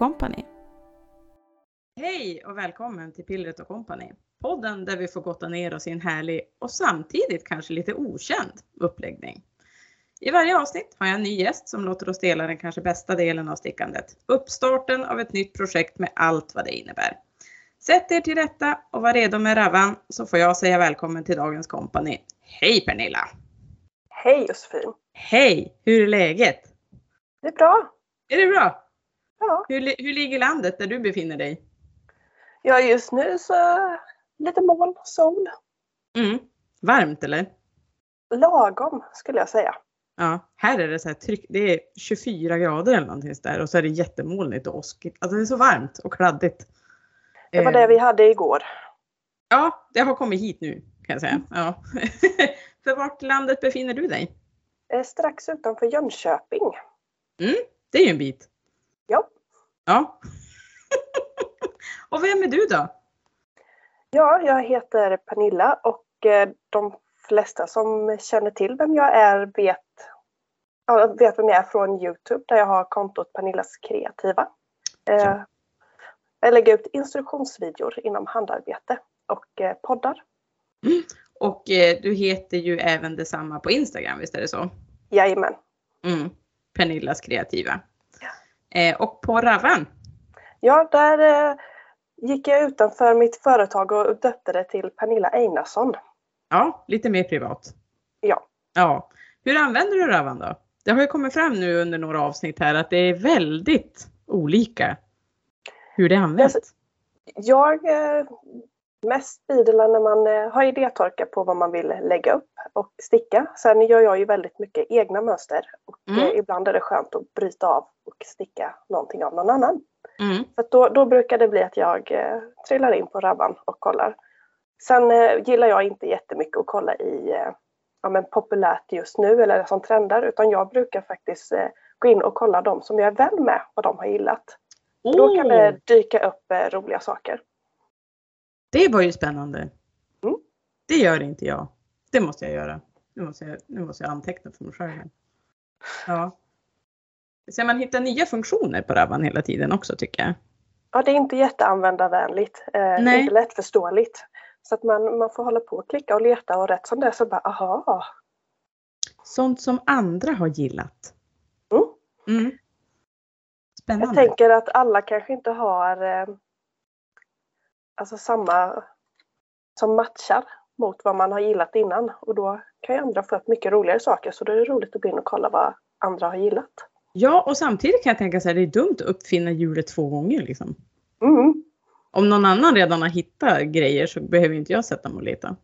Company. Hej och välkommen till Pillret Company. Podden där vi får gotta ner oss i en härlig och samtidigt kanske lite okänd uppläggning. I varje avsnitt har jag en ny gäst som låter oss dela den kanske bästa delen av stickandet. Uppstarten av ett nytt projekt med allt vad det innebär. Sätt er till rätta och var redo med ravan så får jag säga välkommen till dagens kompani. Hej Pernilla! Hej Josefin! Hej! Hur är läget? Det är bra. Är det bra? Ja. Hur, hur ligger landet där du befinner dig? Ja, just nu så lite moln, sol. Mm. Varmt eller? Lagom skulle jag säga. Ja, här är det så här tryck, det är 24 grader eller någonting där och så är det jättemolnigt och åskigt. Alltså det är så varmt och kladdigt. Det var Eh, det vi hade igår. Ja, det har kommit hit nu kan jag säga. Ja. För vart landet befinner du dig? Eh, Strax utanför Jönköping. Det är ju en bit. Ja. Ja. och vem är du då? Ja, jag heter Pernilla och eh, de flesta som känner till vem jag är vet, vet vem jag är från Youtube där jag har kontot Pernillas kreativa. Eh, Ja. Jag lägger ut instruktionsvideor inom handarbete och eh, poddar. Och eh, du heter ju även detsamma på Instagram, visst är det så? Jajamän. Mm. Pernillas kreativa. Eh, och på Ravan? Ja, där eh, gick jag utanför mitt företag och döpte det till Pernilla Einarsson. Ja, lite mer privat. Ja. Ja. Hur använder du Ravan då? Det har ju kommit fram nu under några avsnitt här att det är väldigt olika hur det används. Alltså- Jag eh, mest bidlar när man eh, har idétorka på vad man vill lägga upp och sticka. Sen gör jag ju väldigt mycket egna mönster och Mm. eh, ibland är det skönt att bryta av och sticka någonting av någon annan. Mm. Så då, då brukar det bli att jag eh, trillar in på Rabban och kollar. Sen eh, gillar jag inte jättemycket att kolla i eh, ja, men populärt just nu eller som trendar utan jag brukar faktiskt eh, gå in och kolla de som jag är vän med vad de har gillat. Och Då kan det dyka upp eh, roliga saker. Det var ju spännande. Mm. Det gör inte jag. Det måste jag göra. Nu måste jag, nu måste jag anteckna för mig själv. Ja. Så man hittar nya funktioner på Ravan hela tiden också tycker jag. Ja, det är inte jätteanvändarvänligt, eh, Nej. inte lättförståeligt. Så att man, man får hålla på och klicka och leta och rätt som det är så bara aha. Sånt som andra har gillat. Mm. Mm. Jag Spännande. tänker att alla kanske inte har eh, alltså samma som matchar mot vad man har gillat innan och då kan ju andra få upp mycket roligare saker så då är det roligt att gå in och kolla vad andra har gillat. Ja, och samtidigt kan jag tänka så här, det är dumt att uppfinna hjulet två gånger. Liksom. Mm, Om någon annan redan har hittat grejer så behöver inte jag sätta mig och leta.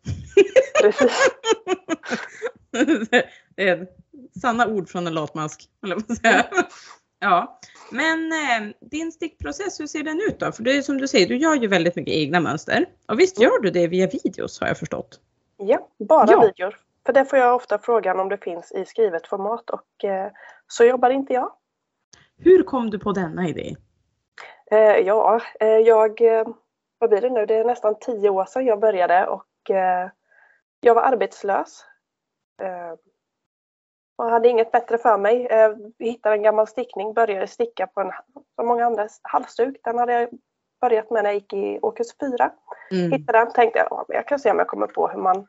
precis. det är sanna ord från en latmask. på att säga. Ja, men eh, din stickprocess, hur ser den ut då? För det är som du säger, du gör ju väldigt mycket egna mönster. Och visst gör du det via videos har jag förstått? Ja, bara Ja. videor. För det får jag ofta frågan om det finns i skrivet format och eh, så jobbar inte jag. Hur kom du på denna idé? Eh, ja, eh, jag, eh, vad blir det nu, det är nästan tio år sedan jag började och eh, jag var arbetslös. Och hade inget bättre för mig. Eh, vi hittade en gammal stickning, började sticka på en, som många andra, halsduk. Den hade jag börjat med när jag gick i årskurs fyra. Mm. Hittade den, tänkte jag, ja, jag kan se om jag kommer på hur man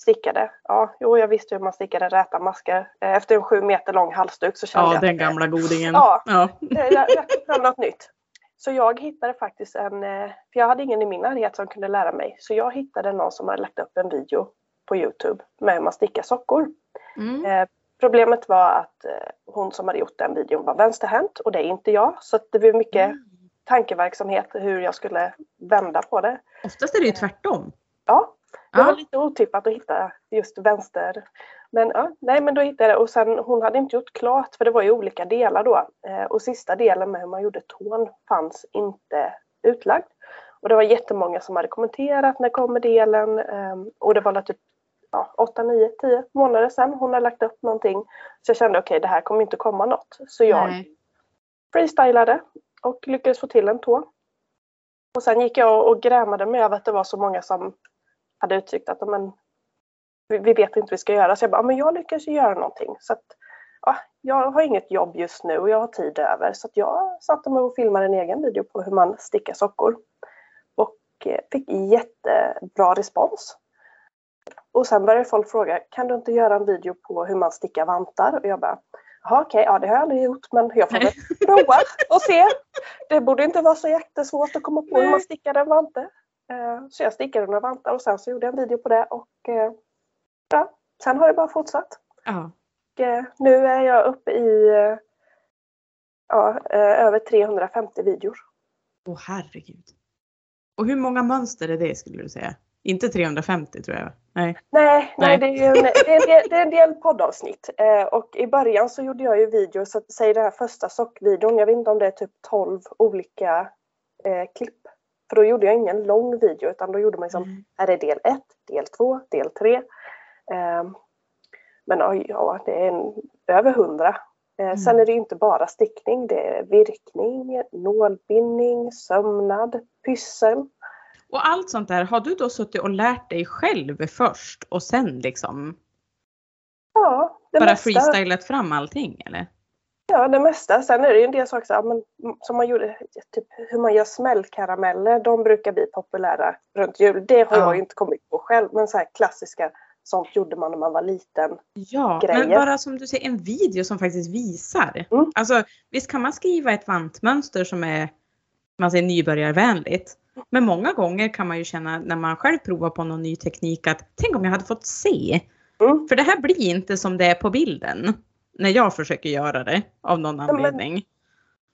stickade. Ja, jo, jag visste hur man stickade räta masker. Eh, Efter en sju meter lång halsduk så kände Ja, jag den att, eh, gamla godingen. Ja. ja. Eh, jag, jag fram något nytt. Så jag hittade faktiskt en, för jag hade ingen i min närhet som kunde lära mig. Så jag hittade någon som hade lagt upp en video på Youtube med hur man stickar sockor. Mm. Eh, Problemet var att eh, hon som hade gjort den videon var vänsterhänt och det är inte jag. Så det blev mycket Mm. tankeverksamhet hur jag skulle vända på det. Oftast är det ju tvärtom. Ja, det Ja. var lite otippat att hitta just vänster. Men ja, nej men då hittade jag och sen hon hade inte gjort klart för det var ju olika delar då. Eh, och sista delen med hur man gjorde tån fanns inte utlagd. Och det var jättemånga som hade kommenterat när kommer delen ehm, och det var typ ja, 8, 9, 10 månader sedan hon hade lagt upp någonting. Så jag kände okej det här kommer inte komma något. Så jag Nej. freestylade och lyckades få till en tå. Och sen gick jag och grämade mig över att det var så många som hade uttryckt att men, vi, vet inte vad vi ska göra. Så jag bara, "Ja, men jag lyckas ju göra någonting. Så att ja, jag har inget jobb just nu och jag har tid över så att jag satte mig och filmade en egen video på hur man stickar sockor. Och eh, fick jättebra respons. Och sen började folk fråga, kan du inte göra en video på hur man stickar vantar? Och jag bara, Jaha, okej, okay, ja det har jag aldrig gjort men jag får väl prova och se. Det borde inte vara så jättesvårt att komma på hur man stickar en vante. Eh, så jag stickade några vantar och sen så gjorde jag en video på det och eh, ja, sen har det bara fortsatt. Ja. Och eh, nu är jag uppe i ja, över 350 videor. Åh oh, herregud. Och hur många mönster är det skulle du säga? Inte 350 tror jag. Nej, nej, nej. det, är en, det, är en del, det är en del poddavsnitt. Eh, och i början så gjorde jag ju videor, så säg den här första sockvideon, jag vet inte om det är typ 12 olika eh, klipp. För då gjorde jag ingen lång video utan då gjorde man liksom, mm. här är del 1, del 2, del 3. Eh, men ja, det är en, över 100. Eh, mm. Sen är det inte bara stickning, det är virkning, nålbindning, sömnad, pyssel. Och allt sånt där, har du då suttit och lärt dig själv först och sen liksom Ja, det bara mesta. freestylat fram allting eller? Ja, det mesta. Sen är det ju en del saker så, men, som man gjorde, typ hur man gör smällkarameller, de brukar bli populära runt jul. Det har ja. jag inte kommit på själv, men så här klassiska sånt gjorde man när man var liten. Ja, grejer. men bara som du säger en video som faktiskt visar. Mm. Alltså visst kan man skriva ett vantmönster som är man säger nybörjarvänligt. Men många gånger kan man ju känna när man själv provar på någon ny teknik att tänk om jag hade fått se. Mm. För det här blir inte som det är på bilden. När jag försöker göra det av någon anledning. Men,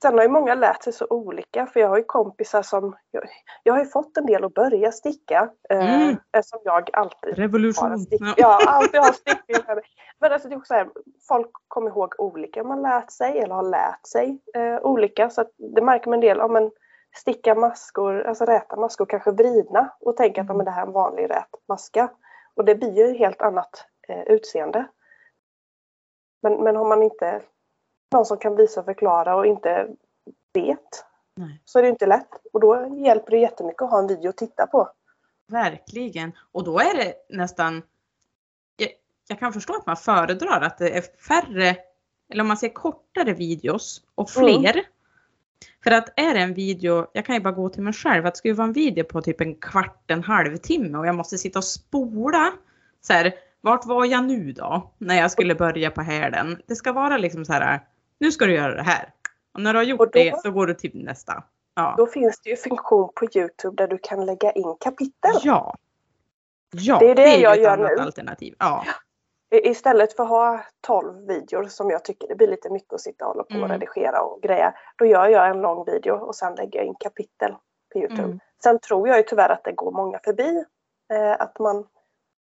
sen har ju många lärt sig så olika för jag har ju kompisar som Jag, jag har ju fått en del att börja sticka. Eh, mm. Eh, eftersom jag alltid Revolution. Har stick, ja, alltid har stickning. Men alltså det är också här, folk kommer ihåg olika. Man lärt sig eller har lärt sig eh, olika. Så att det märker man en del. Ja, men, sticka maskor, alltså räta maskor, kanske vridna och tänka att mm. det här är en vanlig rät maska. Och det blir ju ett helt annat eh, utseende. Men, men har man inte någon som kan visa och förklara och inte vet Nej. så är det inte lätt. Och då hjälper det jättemycket att ha en video att titta på. Verkligen. Och då är det nästan jag, jag kan förstå att man föredrar att det är färre, eller om man ser kortare videos och fler. Mm. För att är det en video, jag kan ju bara gå till mig själv, att det ska ju vara en video på typ en kvart, en halvtimme och jag måste sitta och spola. Så här, vart var jag nu då? När jag skulle börja på härden. Det ska vara liksom så här, nu ska du göra det här. Och när du har gjort då, det så går du till nästa. Ja. Då finns det ju funktion på Youtube där du kan lägga in kapitel. Ja. Ja, det är det, det är jag gör nu. Alternativ. Ja. Istället för att ha 12 videor som jag tycker det blir lite mycket att sitta och hålla på och mm. redigera och greja. Då gör jag en lång video och sen lägger jag in kapitel på Youtube. Mm. Sen tror jag ju tyvärr att det går många förbi. Eh, att man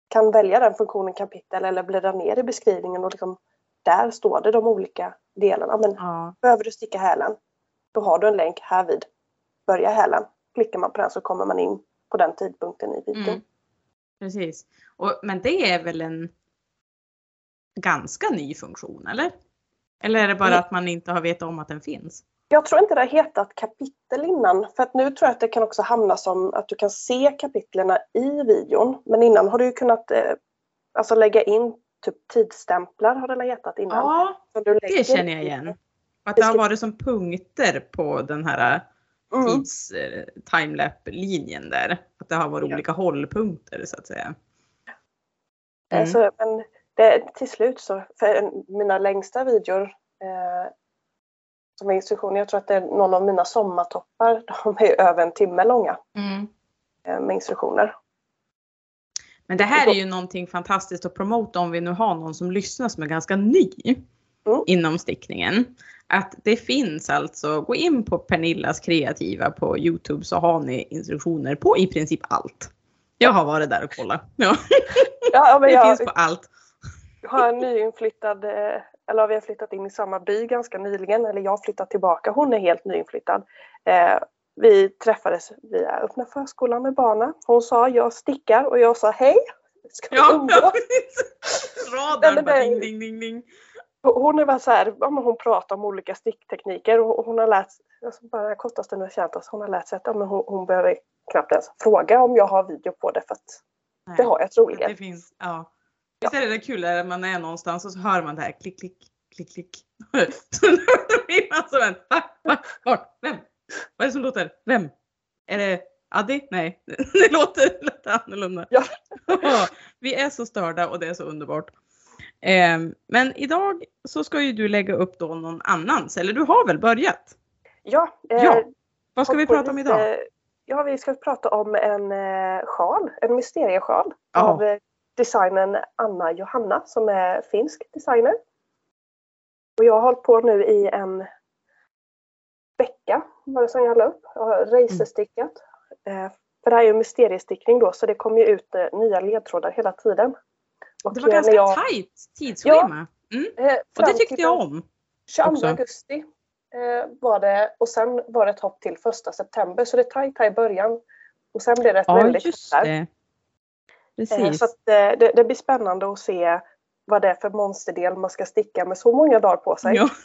kan välja den funktionen kapitel eller bläddra ner i beskrivningen och liksom, där står det de olika delarna. Men ja. behöver du sticka hälen, då har du en länk här vid börja hälen. Klickar man på den så kommer man in på den tidpunkten i videon. Mm. Precis. Och, men det är väl en ganska ny funktion eller? Eller är det bara att man inte har vetat om att den finns? Jag tror inte det har hetat kapitel innan. För att nu tror jag att det kan också hamna som att du kan se kapitlerna i videon. Men innan har du ju kunnat eh, alltså lägga in typ tidsstämplar har det hetat innan. Ja, det känner jag igen. Att det har varit som punkter på den här mm. tids eh, timelap-linjen där. Att det har varit ja. olika hållpunkter så att säga. Mm. Alltså, men det, till slut så, för mina längsta videor eh, som är instruktioner, jag tror att det är någon av mina sommartoppar, de är över en timme långa mm. eh, med instruktioner. Men det här är ju någonting fantastiskt att promota om vi nu har någon som lyssnar som är ganska ny mm. inom stickningen. Att det finns alltså, gå in på Pernillas kreativa på Youtube så har ni instruktioner på i princip allt. Jag har varit där och kollat. Ja. ja det jag, finns på allt har en nyinflyttad, eh, eller vi har flyttat in i samma by ganska nyligen, eller jag har flyttat tillbaka, hon är helt nyinflyttad. Eh, vi träffades via öppna förskolan med barnen. Hon sa jag stickar och jag sa hej. Ska vi ja, umgås? Radarn bara ding, ding, ding, ding. Hon är bara så här, hon pratar om olika sticktekniker och hon har lärt sig, alltså bara kortaste nu känt oss, hon har lärt sig att ja, men hon, hon behöver knappt ens fråga om jag har video på det för att Nej, det har jag troligen. Det finns, ja. Visst är det kul när man är någonstans och så hör man det här klick, klick, klick, klick. Så då blir man som en, va, va, vart, vem? Vad är det som låter? Vem? Är det Addi? Nej, det låter lite annorlunda. Ja. Vi är så störda och det är så underbart. Eh, men idag så ska ju du lägga upp då någon annans, eller du har väl börjat? Ja, eh, Ja. Vad ska vi prata om idag? Ja, vi ska prata om en eh, sjal, en mysteriesjal Ja. av eh, designern Anna Johanna som är finsk designer. Och jag har hållit på nu i en vecka var det som jag la upp. Jag har racerstickat. Eh, för det här är ju mysteriestickning då så det kommer ju ut eh, nya ledtrådar hela tiden. Och Det var ganska jag- tajt tidsschema. Mm. eh, Och det tyckte jag om. 22 också. augusti var det och sen var det ett hopp till 1 september så det är tajt här i början. Och sen blir det ett Ja, väldigt just det. Eh, Precis. Så att, eh, det, det blir spännande att se vad det är för monsterdel man ska sticka med så många dagar på sig. Ja.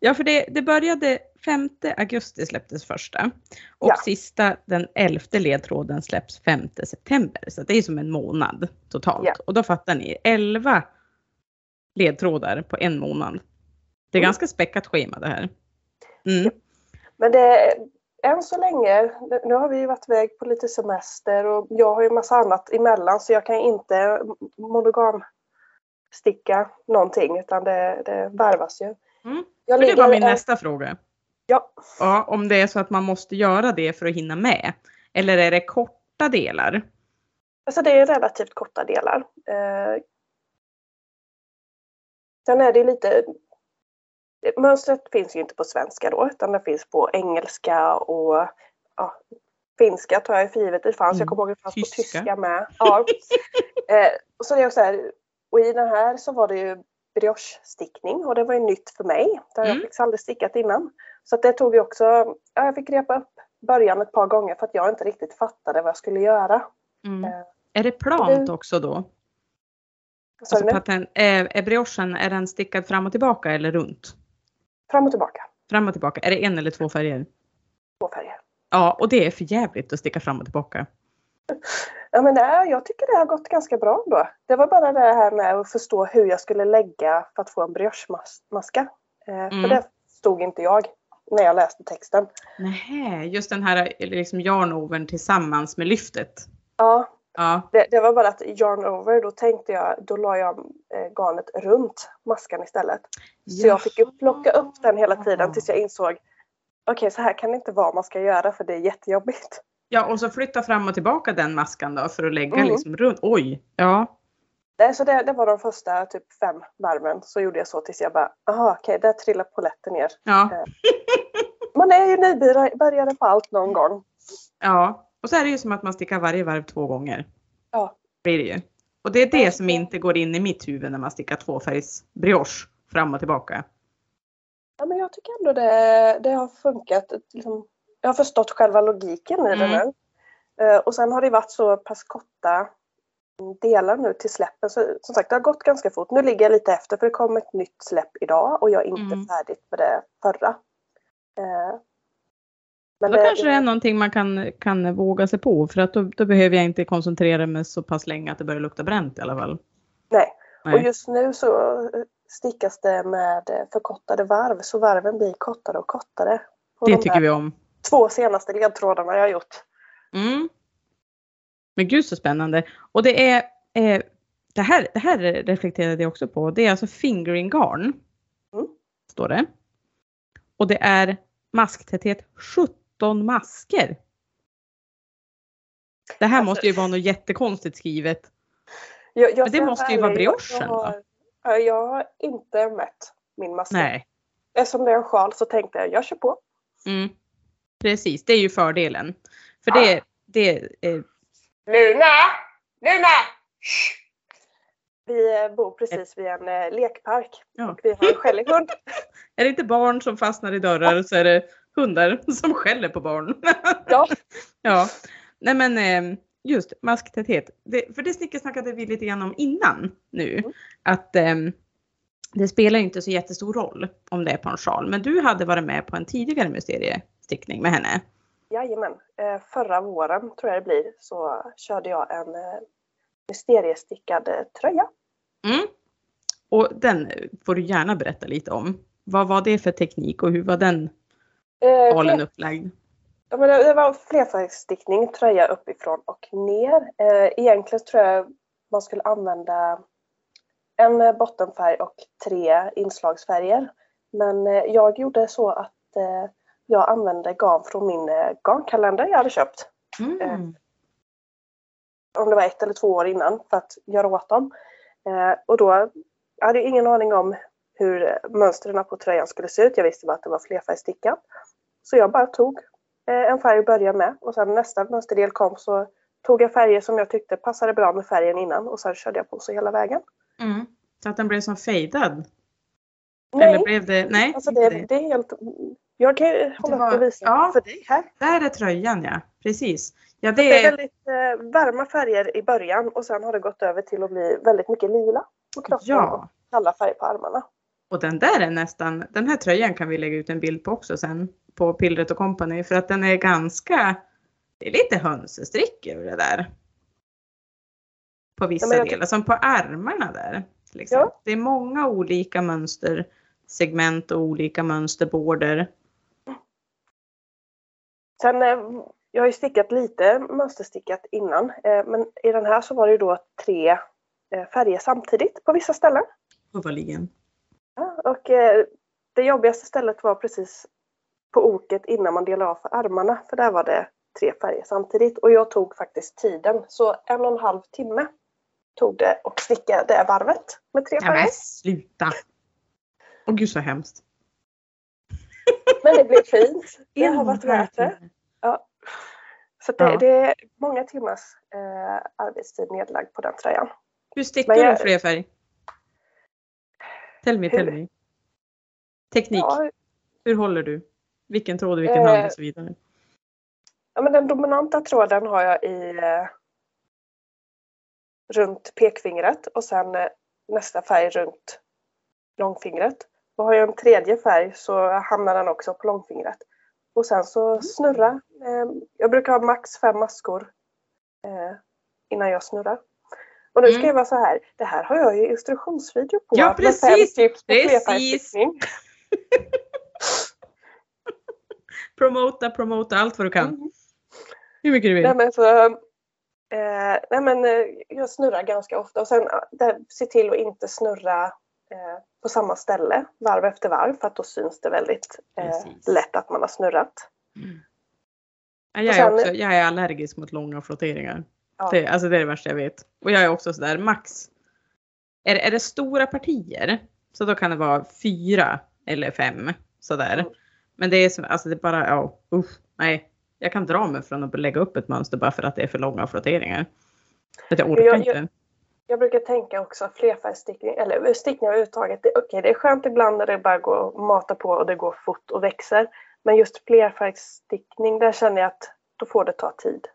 ja, för det, det började 5 augusti släpptes första och Ja. sista den 11 ledtråden släpps 5 september. Så det är som en månad totalt. Ja. Och då fattar ni, 11 ledtrådar på en månad. Det är Mm. ganska späckat schema det här. Mm. Men det, än så länge, nu har vi ju varit iväg på lite semester och jag har ju massa annat emellan så jag kan inte monogam sticka någonting utan det, det varvas ju. Mm. Det var min en- nästa fråga. Ja, Ja, om det är så att man måste göra det för att hinna med. Eller är det korta delar? Alltså det är relativt korta delar. Eh, sen är det lite... Mönstret finns ju inte på svenska då utan det finns på engelska och ja, finska tar jag för givet. Det fanns, Mm. jag kommer ihåg att det fanns Tyska. på tyska med. Ja. eh, och, så det är också här, och i den här så var det ju brioche-stickning och det var ju nytt för mig. Det har jag Mm. faktiskt aldrig stickat innan. Så det tog ju också, ja, jag fick repa upp början ett par gånger för att jag inte riktigt fattade vad jag skulle göra. Mm. Eh, Är det plant det- också då? Så Alltså patent, är, är briochen, är den stickad fram och tillbaka eller runt? Fram och tillbaka. Fram och tillbaka, är det en eller två färger? Två färger. Ja, och det är för jävligt att sticka fram och tillbaka. Ja, men nej, jag tycker det har gått ganska bra då. Det var bara det här med att förstå hur jag skulle lägga för att få en briochemaska. Eh, Mm. För det stod inte jag när jag läste texten. Nej, just den här eller liksom yarnovern tillsammans med lyftet. Ja, Ja, det, det var bara att yarn over, då tänkte jag, då la jag eh, garnet runt maskan istället. Så jag fick ju plocka upp den hela tiden tills jag insåg Okej, så här kan det inte vara man ska göra för det är jättejobbigt. Ja, och så flytta fram och tillbaka den maskan då för att lägga Mm. liksom runt. Oj, ja. Nej, Så det, det var de första typ fem varven. Så gjorde jag så tills jag bara, aha okej, där trillar polletten ner. Ja, Man är ju nybörjare på allt någon gång. ja. Och så är det ju som att man stickar varje varv två gånger. Ja. Blir det ju. Och det är det som inte går in i mitt huvud när man stickar tvåfärgs brioche fram och tillbaka. Ja, men jag tycker ändå det, det har funkat. Liksom, jag har förstått själva logiken i Mm. det nu. Eh, och sen har det varit så pass korta delar nu till släppen. Så, som sagt, det har gått ganska fort. Nu ligger jag lite efter för det kom ett nytt släpp idag och jag är inte Mm. färdigt med det förra. Men Då kanske det är någonting man kan, kan våga sig på för att då, då behöver jag inte koncentrera mig så pass länge att det börjar lukta bränt i alla fall. Nej. Nej. Och just nu så eh, stickas det med eh, förkortade varv så varven blir kortare och kortare. På Det de tycker vi om. två senaste ledtrådarna jag har gjort. Mm. Men gud så spännande. Och det är, eh, det, här, det här reflekterade jag också på. Det är alltså fingering garn. Mm. Står det. Och det är masktäthet 17 masker. Det här Alltså- måste ju vara något jättekonstigt skrivet. Jag, jag Men det måste ju vara briochen, jag har, ja, jag har inte mätt min maska. Nej. Eftersom det är en sjal så tänkte jag, jag kör på. Mm. Precis, det är ju fördelen. För det, det eh, Luna! Luna! Vi eh, bor precis vid en eh, lekpark Ja. och vi har en skällig hund. är det inte barn som fastnar i dörrar så är det hundar som skäller på barn. Ja. ja. Nej men eh, just masktäthet. Det, för det snickersnackade vi lite grann om innan nu. Mm. Att eh, det spelar inte så jättestor roll om det är på en sjal. Men du hade varit med på en tidigare mysteriestickning med henne. Jajamän. Eh, Förra våren tror jag det blir så körde jag en mysteriestickad tröja. Mm. Och den får du gärna berätta lite om. Vad var det för teknik och hur var den Eh, fler- upplagd? Ja, men det var flerfärgstickning, tröja uppifrån och ner. Eh, egentligen tror jag man skulle använda en bottenfärg och tre inslagsfärger. Men eh, jag gjorde så att eh, jag använde garn från min eh, garnkalender jag hade köpt. Mm. Om det var ett eller två år innan för att göra åt dem. Och då hade jag ingen aning om hur mönstren på tröjan skulle se ut. Jag visste bara att det var flerfärgstickat. Så jag bara tog eh, en färg att börja med och sen nästa mönsterdel kom så tog jag färger som jag tyckte passade bra med färgen innan och sen körde jag på så hela vägen. Mm. Så att den blev som fejdad? Nej, Eller blev det? Nej, alltså det, det är helt... Jag kan ju hålla var- upp och visa ja. för dig här. Där är tröjan ja, precis. Ja, Det det är väldigt eh, varma färger i början och sen har det gått över till att bli väldigt mycket lila på kroppen och ja. kalla färger på armarna. Och den där är nästan, den här tröjan kan vi lägga ut en bild på också sen på Pillret och Company för att den är ganska, det är lite hönsestrick över det där. På vissa Ja, delar, som på armarna där. Exempel. Ja. Det är många olika mönstersegment och olika mönsterborder. Sen, eh, jag har ju stickat lite mönsterstickat innan, eh, men i den här så var det ju då tre eh, färger samtidigt på vissa ställen. Uppenbarligen. Ja, och det jobbigaste stället var precis på oket innan man delar av för armarna, för där var det tre färger samtidigt. Och jag tog faktiskt tiden, så en och en halv timme tog det och sticka det varvet med tre Ja, men färger. sluta! Åh gud så hemskt. Men det blev fint. Det har varit värt det. timme. Så det, Ja. det är många timmars eh, arbetstid nedlagd på den tröjan. Hur stickar Men jag- du flerfärg? Tell me, tell Hur? me. Teknik. Ja, Hur håller du? Vilken tråd vilken Eh, hand och så vidare. Ja, men den dominanta tråden har jag i eh, runt pekfingret och sen eh, nästa färg runt långfingret. Och har jag en tredje färg så hamnar den också på långfingret. Och sen så snurra. Eh, jag brukar ha max fem maskor eh, innan jag snurrar. Och nu ska Mm. jag vara så här, det här har jag ju instruktionsvideo på. Ja, med fem precis, tips på precis. Promota, promota allt vad du kan. Mm. Hur mycket du vill. Nej men, så, eh, nej, men eh, jag snurrar ganska ofta och sen ja, det, se till att inte snurra eh, på samma ställe varv efter varv för att då syns det väldigt eh, lätt att man har snurrat. Ja, Jag är, sen- också, jag är allergisk mot långa flotteringar. Ja. Det, alltså det är det värsta jag vet. Och jag är också sådär max. Är, är det stora partier så då kan det vara fyra eller fem sådär. Mm. Men det är som, alltså det är bara, ja, usch, nej. Jag kan dra mig från att lägga upp ett mönster bara för att det är för långa flotteringar. Att jag orkar Jag- inte. jag- Jag brukar tänka också flerfärgstickning, eller stickning överhuvudtaget. Okej, det är skönt ibland när det bara går och mata på och det går fort och växer. Men just flerfärgstickning, där känner jag att då får det ta tid.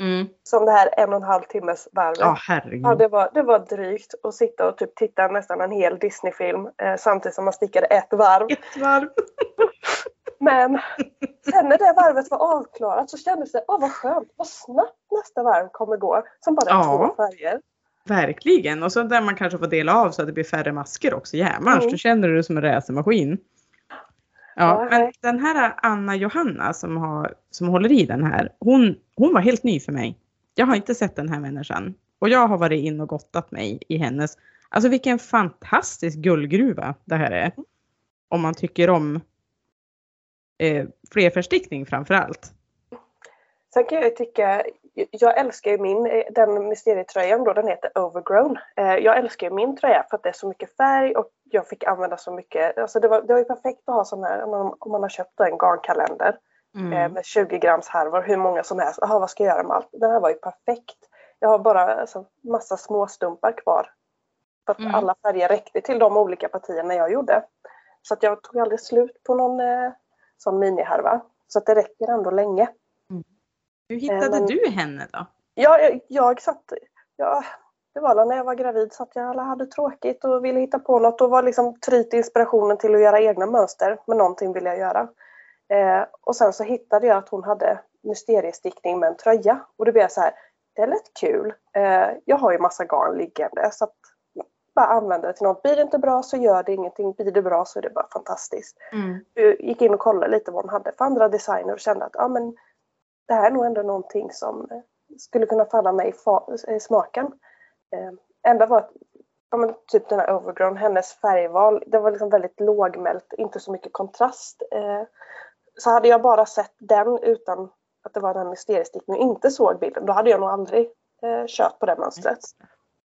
Mm. Som det här en och en halv timmes varvet. Ja, herregud. Ja, det var, det var drygt att sitta och typ titta nästan en hel Disney-film eh, samtidigt som man stickade ett varv. Ett varv. Men sen när det varvet var avklarat så kändes det, åh vad skönt, vad snabbt nästa varv kommer gå. Som bara Ja. två färger. Verkligen. Och så där man kanske får dela av så att det blir färre masker också. Jämars, Mm. då känner du dig som en racermaskin. Ja, Ja, men den här Anna Johanna som, har, som håller i den här, hon, hon var helt ny för mig. Jag har inte sett den här människan. Och jag har varit in och gottat mig i hennes, alltså vilken fantastisk guldgruva det här är. Om man tycker om eh, flerförstickning framför allt. Sen kan jag tycka, jag älskar ju min, eh, den mysterietröjan då, den heter Overgrown. Eh, Jag älskar ju min tröja för att det är så mycket färg och jag fick använda så mycket, alltså det var, det var ju perfekt att ha sån här, om man, om man har köpt en garnkalender eh, Mm. med 20 grams härvor, hur många som helst. Jaha, vad ska jag göra med allt? Den här var ju perfekt. Jag har bara alltså, massa små stumpar kvar. För att Mm. alla färger räckte till de olika partierna jag gjorde. Så att jag tog aldrig slut på någon eh, sån minihärva. Så att det räcker ändå länge. Hur hittade men- du henne då? Ja, jag, jag satt, ja, det var när jag var gravid så att jag hade tråkigt och ville hitta på något och var liksom tryt inspirationen till att göra egna mönster. Men någonting ville jag göra. Eh, och sen så hittade jag att hon hade mysteriestickning med en tröja. Och då blev jag så här, det lät kul. Eh, jag har ju massa garn liggande så att bara använda det till något. Blir det inte bra så gör det ingenting. Blir det bra så är det bara fantastiskt. Mm. Jag gick in och kollade lite vad hon hade för andra designer och kände att ja, men det här är nog ändå någonting som eh, skulle kunna falla mig i, i smaken. Eh, enda var att ja, men typ den här Overgrown, hennes färgval, det var liksom väldigt lågmält, inte så mycket kontrast. Eh, så hade jag bara sett den utan att det var den här mysteriestickningen och inte såg bilden, då hade jag nog aldrig eh, kört på det mönstret.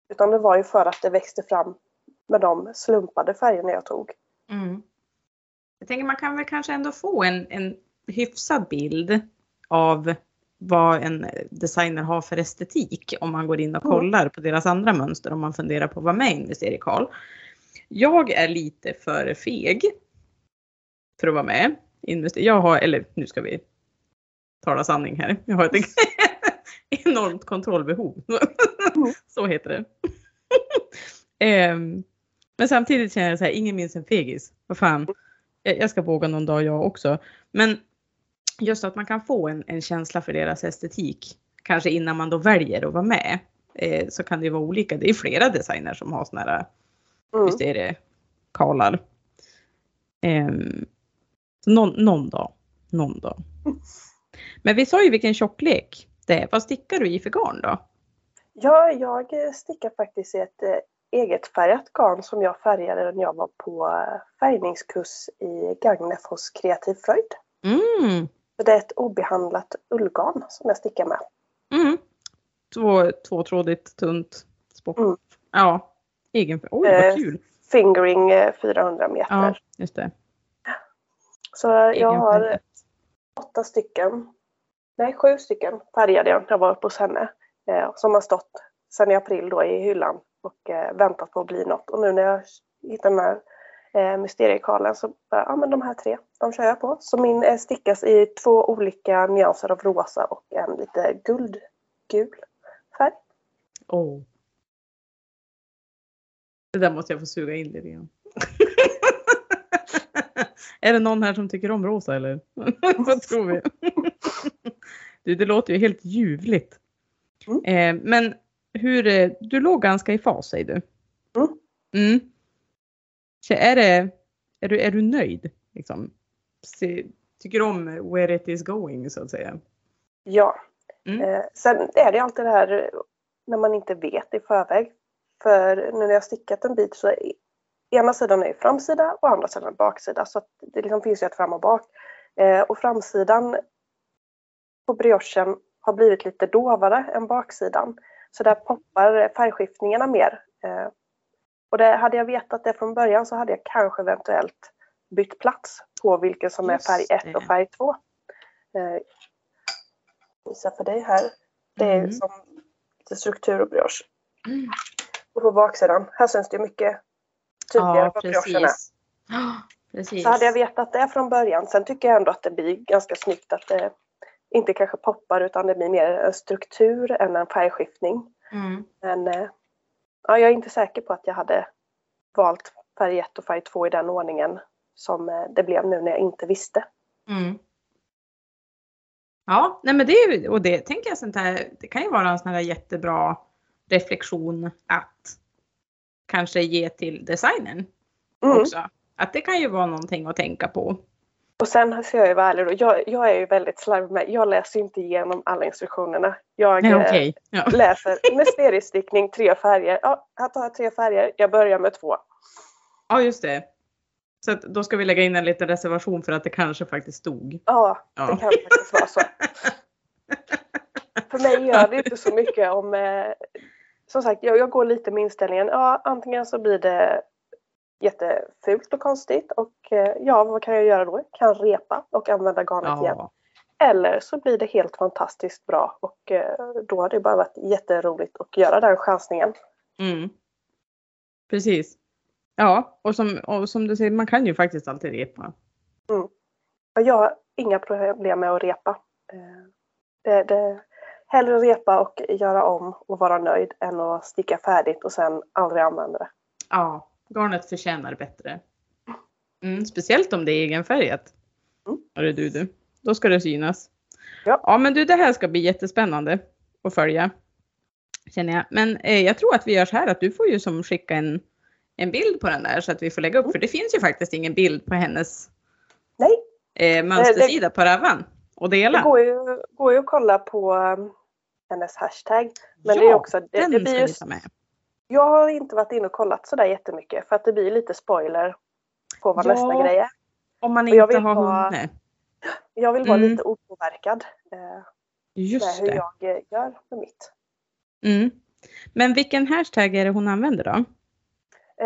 Utan det var ju för att det växte fram med de slumpade färgerna jag tog. Mm. Jag tänker man kan väl kanske ändå få en, en hyfsad bild av vad en designer har för estetik om man går in och Mm. kollar på deras andra mönster om man funderar på vara med i Investera Karl. Jag är lite för feg för att vara med. Jag har, eller nu ska vi tala sanning här. Jag har ett enormt kontrollbehov. så heter det. Ehm, men samtidigt känner jag så här, ingen minns en fegis. Vad fan, jag, jag ska våga någon dag jag också. Men just att man kan få en, en känsla för deras estetik, kanske innan man då väljer att vara med, eh, så kan det vara olika. Det är flera designers som har såna här Mm. mysteriekalar. Så någon, någon dag, någon dag. Men vi sa ju vilken tjocklek det är. Vad stickar du i för garn då? Ja, jag eh, stickar faktiskt i ett eh, eget färgat garn som jag färgade när jag var på eh, färgningskurs i Gagnef hos Kreativ Fröjd. Mm, det är ett obehandlat ullgarn som jag stickar med. mm. Två, tvåtrådigt, tunt sport. Mm. Ja, egen. Oj, Eh, vad kul. Fingering eh, 400 meter. Ja, just det. Så jag Egen har färg. åtta stycken, nej sju stycken färgade jag när jag var uppe hos henne. Eh, som har stått sedan i april då i hyllan och eh, väntat på att bli något. Och nu när jag hittar den här eh, mysteriekalen så bara, ja men de här tre, de kör jag på. Så min eh, stickas i två olika nyanser av rosa och en lite guldgul färg. Åh. Det där måste jag få suga in lite grann. är det någon här som tycker om rosa eller? Vad tror vi? du, det låter ju helt ljuvligt. Mm. Eh, men hur, eh, du låg ganska i fas säger du? Mm. Mm. Så är, det, är, du, är du nöjd? Liksom? Tycker du om where it is going så att säga? Ja. Mm. Eh, sen är det alltid det här eh, när man inte vet i förväg. För nu när jag stickat en bit så är ena sidan är framsida och andra sidan är baksida. Så det liksom finns ju ett fram och bak. Eh, och framsidan på briochen har blivit lite dovare än baksidan. Så där poppar färgskiftningarna mer. Eh, och det, hade jag vetat det från början så hade jag kanske eventuellt bytt plats på vilken som är Just färg 1 det. och färg 2. Eh, visa för dig här. Det är Mm. som lite struktur och brioche. Mm. Och på baksidan, här syns det mycket tydligare Ja, briocherna. precis. Ja, precis. Så hade jag vetat det från början. Sen tycker jag ändå att det blir ganska snyggt att det inte kanske poppar utan det blir mer en struktur än en färgskiftning. Mm. Men eh, ja, jag är inte säker på att jag hade valt färg 1 och färg 2 i den ordningen som eh, det blev nu när jag inte visste. Mm. Ja, nej men det, och det tänker jag sånt här, det kan ju vara en sån här jättebra reflektion att kanske ge till designern Mm. också. Att det kan ju vara någonting att tänka på. Och sen ska jag ju vara ärlig då, jag, jag är ju väldigt slarvig med, jag läser inte igenom alla instruktionerna. Jag Nej, eh, okej. Ja. läser mysteriestickning, tre färger. Ja, här tar jag tre färger, jag börjar med två. ja, just det. Så då ska vi lägga in en liten reservation för att det kanske faktiskt stod. Ja, Ja. det kan faktiskt vara så. För mig gör det inte så mycket om... Eh, som sagt, jag, jag går lite med inställningen. Ja, antingen så blir det jättefult och konstigt och eh, ja, vad kan jag göra då? Jag kan repa och använda garnet igen. Ja. Eller så blir det helt fantastiskt bra och eh, då har det bara varit jätteroligt att göra den chansningen. Mm. Precis. Ja, och som, och som du säger, man kan ju faktiskt alltid repa. Och jag har inga problem med att repa. Eh, Det, det, hellre repa och göra om och vara nöjd än att sticka färdigt och sen aldrig använda det. Ja, garnet förtjänar bättre. Mm, speciellt om det är egenfärgat. Mm. Hörru du, du. Då ska det synas. Ja. ja, men du, det här ska bli jättespännande att följa. Känner jag. Men eh, jag tror att vi gör så här att du får ju som skicka en, en bild på den där så att vi får lägga upp. För det finns ju faktiskt ingen bild på hennes Nej, eh, mönstersida på Ravan och det dela. går ju, går ju att kolla på um, hennes hashtag. Men ja, det är också, det, den det ska blir ju, vi ta med. Jag har inte varit inne och kollat sådär jättemycket för att det blir lite spoiler på vad Ja, nästa grej är. Om man jag inte har ha- hunnit. Jag vill vara Mm. lite opåverkad eh, Just hur det. jag eh, gör med mitt. Mm. Men vilken hashtag är det hon använder då?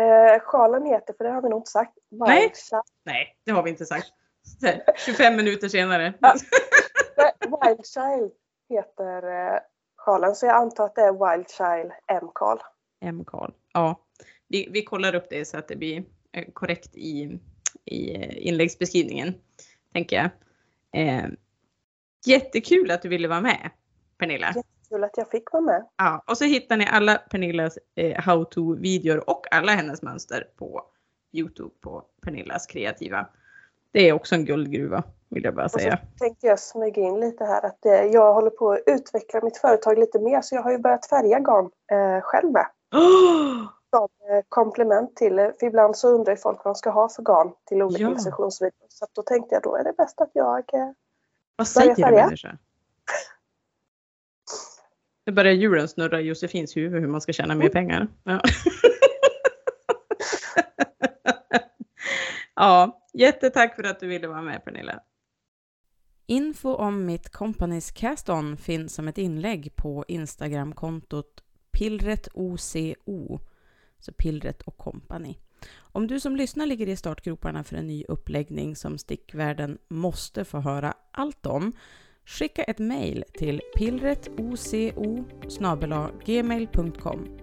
Eh, sjalen heter, för det har vi nog inte sagt, Nej. Wild Child, Nej, det har vi inte sagt. Så här, 25 minuter senare. Ja. Nej, Wild Child heter eh, sjalen så jag antar att det är Wild Child M. Karl. Ja, vi, vi kollar upp det så att det blir eh, korrekt i, i eh, inläggsbeskrivningen, tänker jag. Eh, jättekul att du ville vara med, Pernilla. Kul att jag fick vara med. Ja, och så hittar ni alla Pernillas eh, how-to-videor och alla hennes mönster på Youtube på Pernillas kreativa. Det är också en guldgruva, vill jag bara Och så säga. tänkte jag smyga in lite här att eh, jag håller på att utveckla mitt företag lite mer så jag har ju börjat färga garn eh, själv med. Som eh, komplement till, eh, för ibland så undrar ju folk vad de ska ha för garn till olika Ja. instruktionsvideor. Så att då tänkte jag då är det bäst att jag eh, Vad säger du människa? Nu börjar hjulen snurra i Josefins huvud hur man ska tjäna mer pengar. Ja. ja, jättetack för att du ville vara med Pernilla. Info om mitt Companys Cast-On finns som ett inlägg på Instagramkontot pillretoco, så Pillret och Company. Om du som lyssnar ligger i startgroparna för en ny uppläggning som stickvärlden måste få höra allt om, skicka ett mejl till pillretoco gmail.com.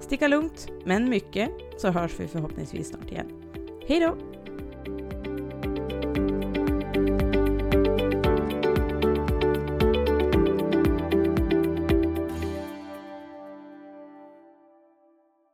Sticka lugnt, men mycket, så hörs vi förhoppningsvis snart igen. Hej då!